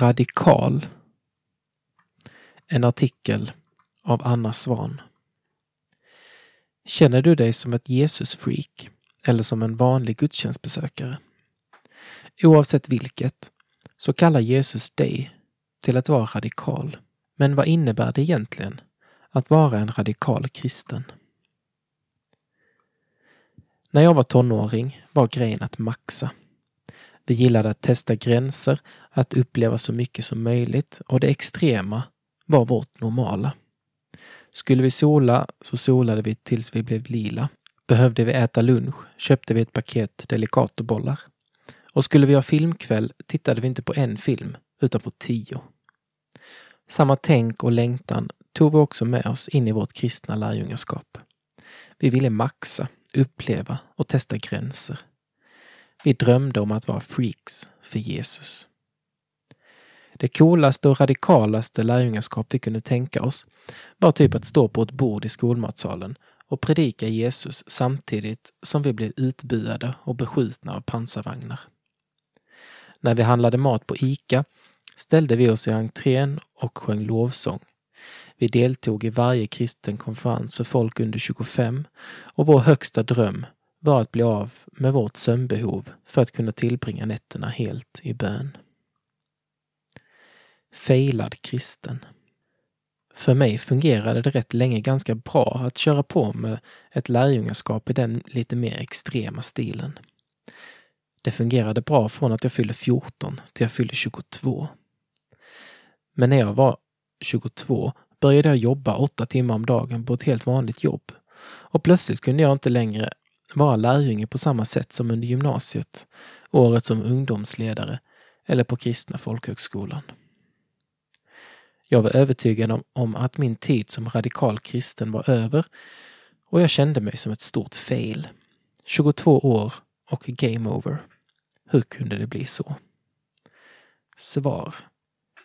Radikal. En artikel av Anna Svan. Känner du dig som ett Jesusfreak eller som en vanlig gudstjänstbesökare? Oavsett vilket så kallar Jesus dig till att vara radikal. Men vad innebär det egentligen att vara en radikal kristen? När jag var tonåring var grejen att maxa. Vi gillade att testa gränser, att uppleva så mycket som möjligt och det extrema var vårt normala. Skulle vi sola så solade vi tills vi blev lila. Behövde vi äta lunch köpte vi ett paket Delicatobollar. Och skulle vi ha filmkväll tittade vi inte på en film utan på tio. Samma tänk och längtan tog vi också med oss in i vårt kristna lärjungaskap. Vi ville maxa, uppleva och testa gränser. Vi drömde om att vara freaks för Jesus. Det coolaste och radikalaste lärjungaskap vi kunde tänka oss var typ att stå på ett bord i skolmatsalen och predika Jesus samtidigt som vi blev utbuade och beskjutna av pansarvagnar. När vi handlade mat på ICA ställde vi oss i entrén och sjöng lovsång. Vi deltog i varje kristen konferens för folk under 25 och vår högsta dröm var att bli av med vårt sömnbehov för att kunna tillbringa nätterna helt i bön. Failad kristen. För mig fungerade det rätt länge ganska bra att köra på med ett lärjungaskap i den lite mer extrema stilen. Det fungerade bra från att jag fyllde 14 till jag fyllde 22. Men när jag var 22 började jag jobba åtta timmar om dagen på ett helt vanligt jobb. Och plötsligt kunde jag inte längre vara lärjunge på samma sätt som under gymnasiet, året som ungdomsledare eller på kristna folkhögskolan. Jag var övertygad om, om att min tid som radikal kristen var över och jag kände mig som ett stort fail. 22 år och game over. Hur kunde det bli så? Svar.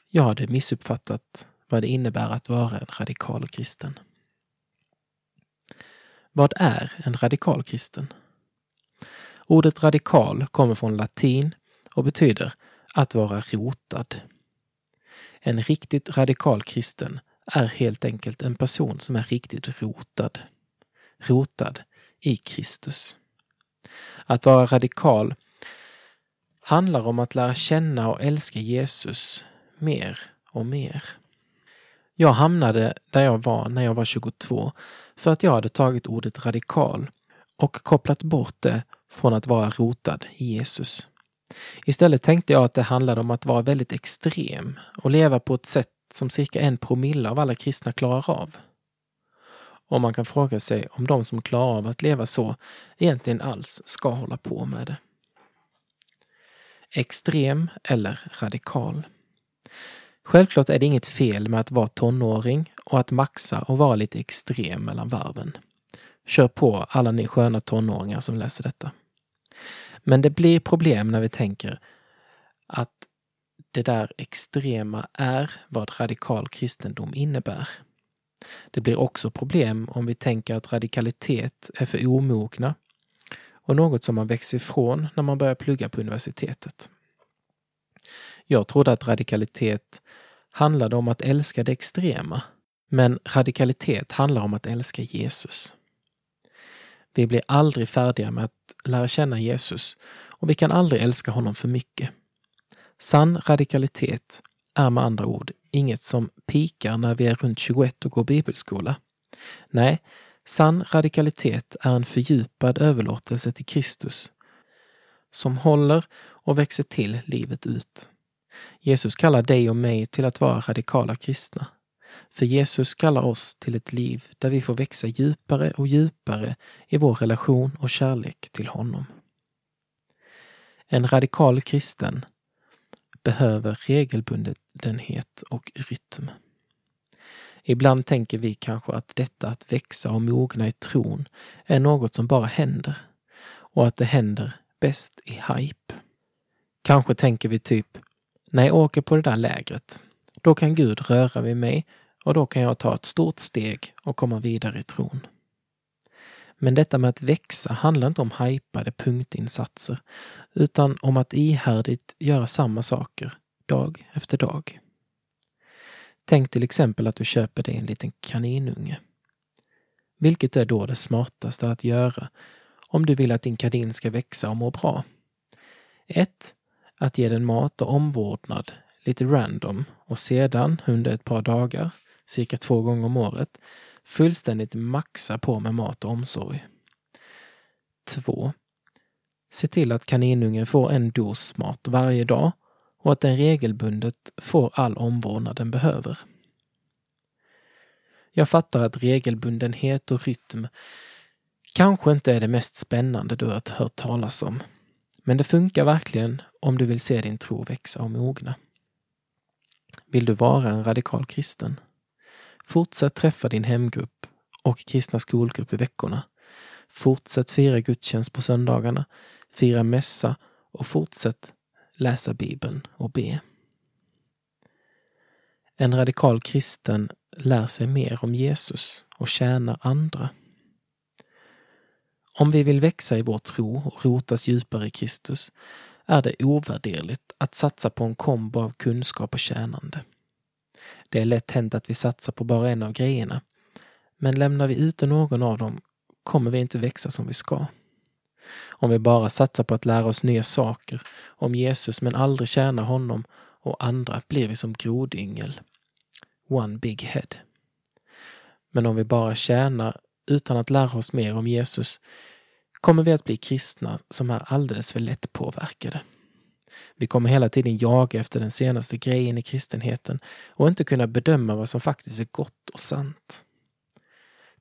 Jag hade missuppfattat vad det innebär att vara en radikal kristen. Vad är en radikal kristen? Ordet radikal kommer från latin och betyder att vara rotad. En riktigt radikal kristen är helt enkelt en person som är riktigt rotad. Rotad i Kristus. Att vara radikal handlar om att lära känna och älska Jesus mer och mer. Jag hamnade där jag var när jag var 22 för att jag hade tagit ordet radikal och kopplat bort det från att vara rotad i Jesus. Istället tänkte jag att det handlade om att vara väldigt extrem och leva på ett sätt som cirka en promille av alla kristna klarar av. Och man kan fråga sig om de som klarar av att leva så egentligen alls ska hålla på med det. Extrem eller radikal. Självklart är det inget fel med att vara tonåring och att maxa och vara lite extrem mellan varven. Kör på alla ni sköna tonåringar som läser detta. Men det blir problem när vi tänker att det där extrema är vad radikal kristendom innebär. Det blir också problem om vi tänker att radikalitet är för omogna och något som man växer ifrån när man börjar plugga på universitetet. Jag trodde att radikalitet handlade om att älska det extrema, men radikalitet handlar om att älska Jesus. Vi blir aldrig färdiga med att lära känna Jesus och vi kan aldrig älska honom för mycket. Sann radikalitet är med andra ord inget som pikar när vi är runt 21 och går bibelskola. Nej, sann radikalitet är en fördjupad överlåtelse till Kristus som håller och växer till livet ut. Jesus kallar dig och mig till att vara radikala kristna. För Jesus kallar oss till ett liv där vi får växa djupare och djupare i vår relation och kärlek till honom. En radikal kristen behöver regelbundenhet och rytm. Ibland tänker vi kanske att detta att växa och mogna i tron är något som bara händer och att det händer bäst i hype. Kanske tänker vi typ, när jag åker på det där lägret, då kan Gud röra vid mig och då kan jag ta ett stort steg och komma vidare i tron. Men detta med att växa handlar inte om hajpade punktinsatser, utan om att ihärdigt göra samma saker dag efter dag. Tänk till exempel att du köper dig en liten kaninunge. Vilket är då det smartaste att göra om du vill att din kanin ska växa och må bra? 1. Att ge den mat och omvårdnad lite random och sedan under ett par dagar, cirka två gånger om året, fullständigt maxa på med mat och omsorg. 2. Se till att kaninungen får en dos mat varje dag och att den regelbundet får all omvårdnad den behöver. Jag fattar att regelbundenhet och rytm kanske inte är det mest spännande du har hört talas om. Men det funkar verkligen om du vill se din tro växa och mogna. Vill du vara en radikal kristen? Fortsätt träffa din hemgrupp och kristna skolgrupp i veckorna. Fortsätt fira gudstjänst på söndagarna, fira mässa och fortsätt läsa Bibeln och be. En radikal kristen lär sig mer om Jesus och tjänar andra. Om vi vill växa i vår tro och rotas djupare i Kristus är det ovärderligt att satsa på en kombo av kunskap och tjänande. Det är lätt hänt att vi satsar på bara en av grejerna, men lämnar vi ute någon av dem kommer vi inte växa som vi ska. Om vi bara satsar på att lära oss nya saker om Jesus men aldrig tjänar honom och andra blir vi som grodyngel. One big head. Men om vi bara tjänar utan att lära oss mer om Jesus kommer vi att bli kristna som är alldeles för lätt påverkade. Vi kommer hela tiden jaga efter den senaste grejen i kristenheten och inte kunna bedöma vad som faktiskt är gott och sant.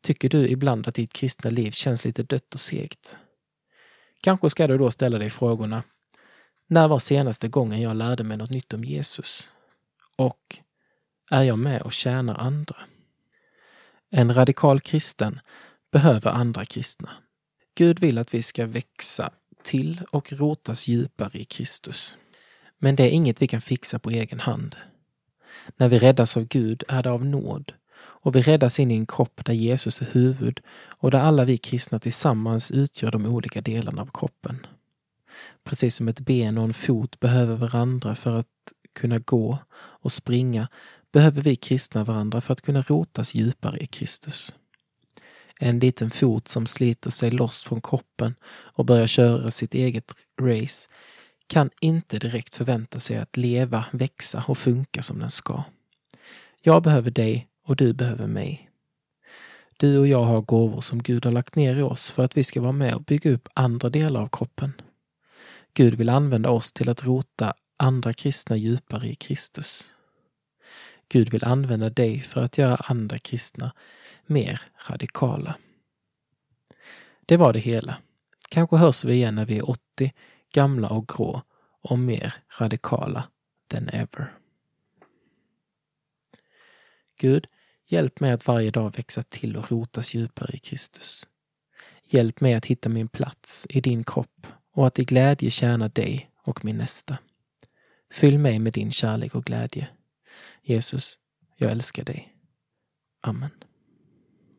Tycker du ibland att ditt kristna liv känns lite dött och segt? Kanske ska du då ställa dig frågorna När var senaste gången jag lärde mig något nytt om Jesus? Och är jag med och tjänar andra? En radikal kristen behöver andra kristna. Gud vill att vi ska växa till och rotas djupare i Kristus. Men det är inget vi kan fixa på egen hand. När vi räddas av Gud är det av nåd och vi räddas in i en kropp där Jesus är huvud och där alla vi kristna tillsammans utgör de olika delarna av kroppen. Precis som ett ben och en fot behöver varandra för att kunna gå och springa behöver vi kristna varandra för att kunna rotas djupare i Kristus. En liten fot som sliter sig loss från kroppen och börjar köra sitt eget race kan inte direkt förvänta sig att leva, växa och funka som den ska. Jag behöver dig och du behöver mig. Du och jag har gåvor som Gud har lagt ner i oss för att vi ska vara med och bygga upp andra delar av kroppen. Gud vill använda oss till att rota andra kristna djupare i Kristus. Gud vill använda dig för att göra andra kristna mer radikala. Det var det hela. Kanske hörs vi igen när vi är 80, gamla och grå och mer radikala than ever. Gud, hjälp mig att varje dag växa till och rotas djupare i Kristus. Hjälp mig att hitta min plats i din kropp och att i glädje tjäna dig och min nästa. Fyll mig med din kärlek och glädje. Jesus, jag älskar dig. Amen.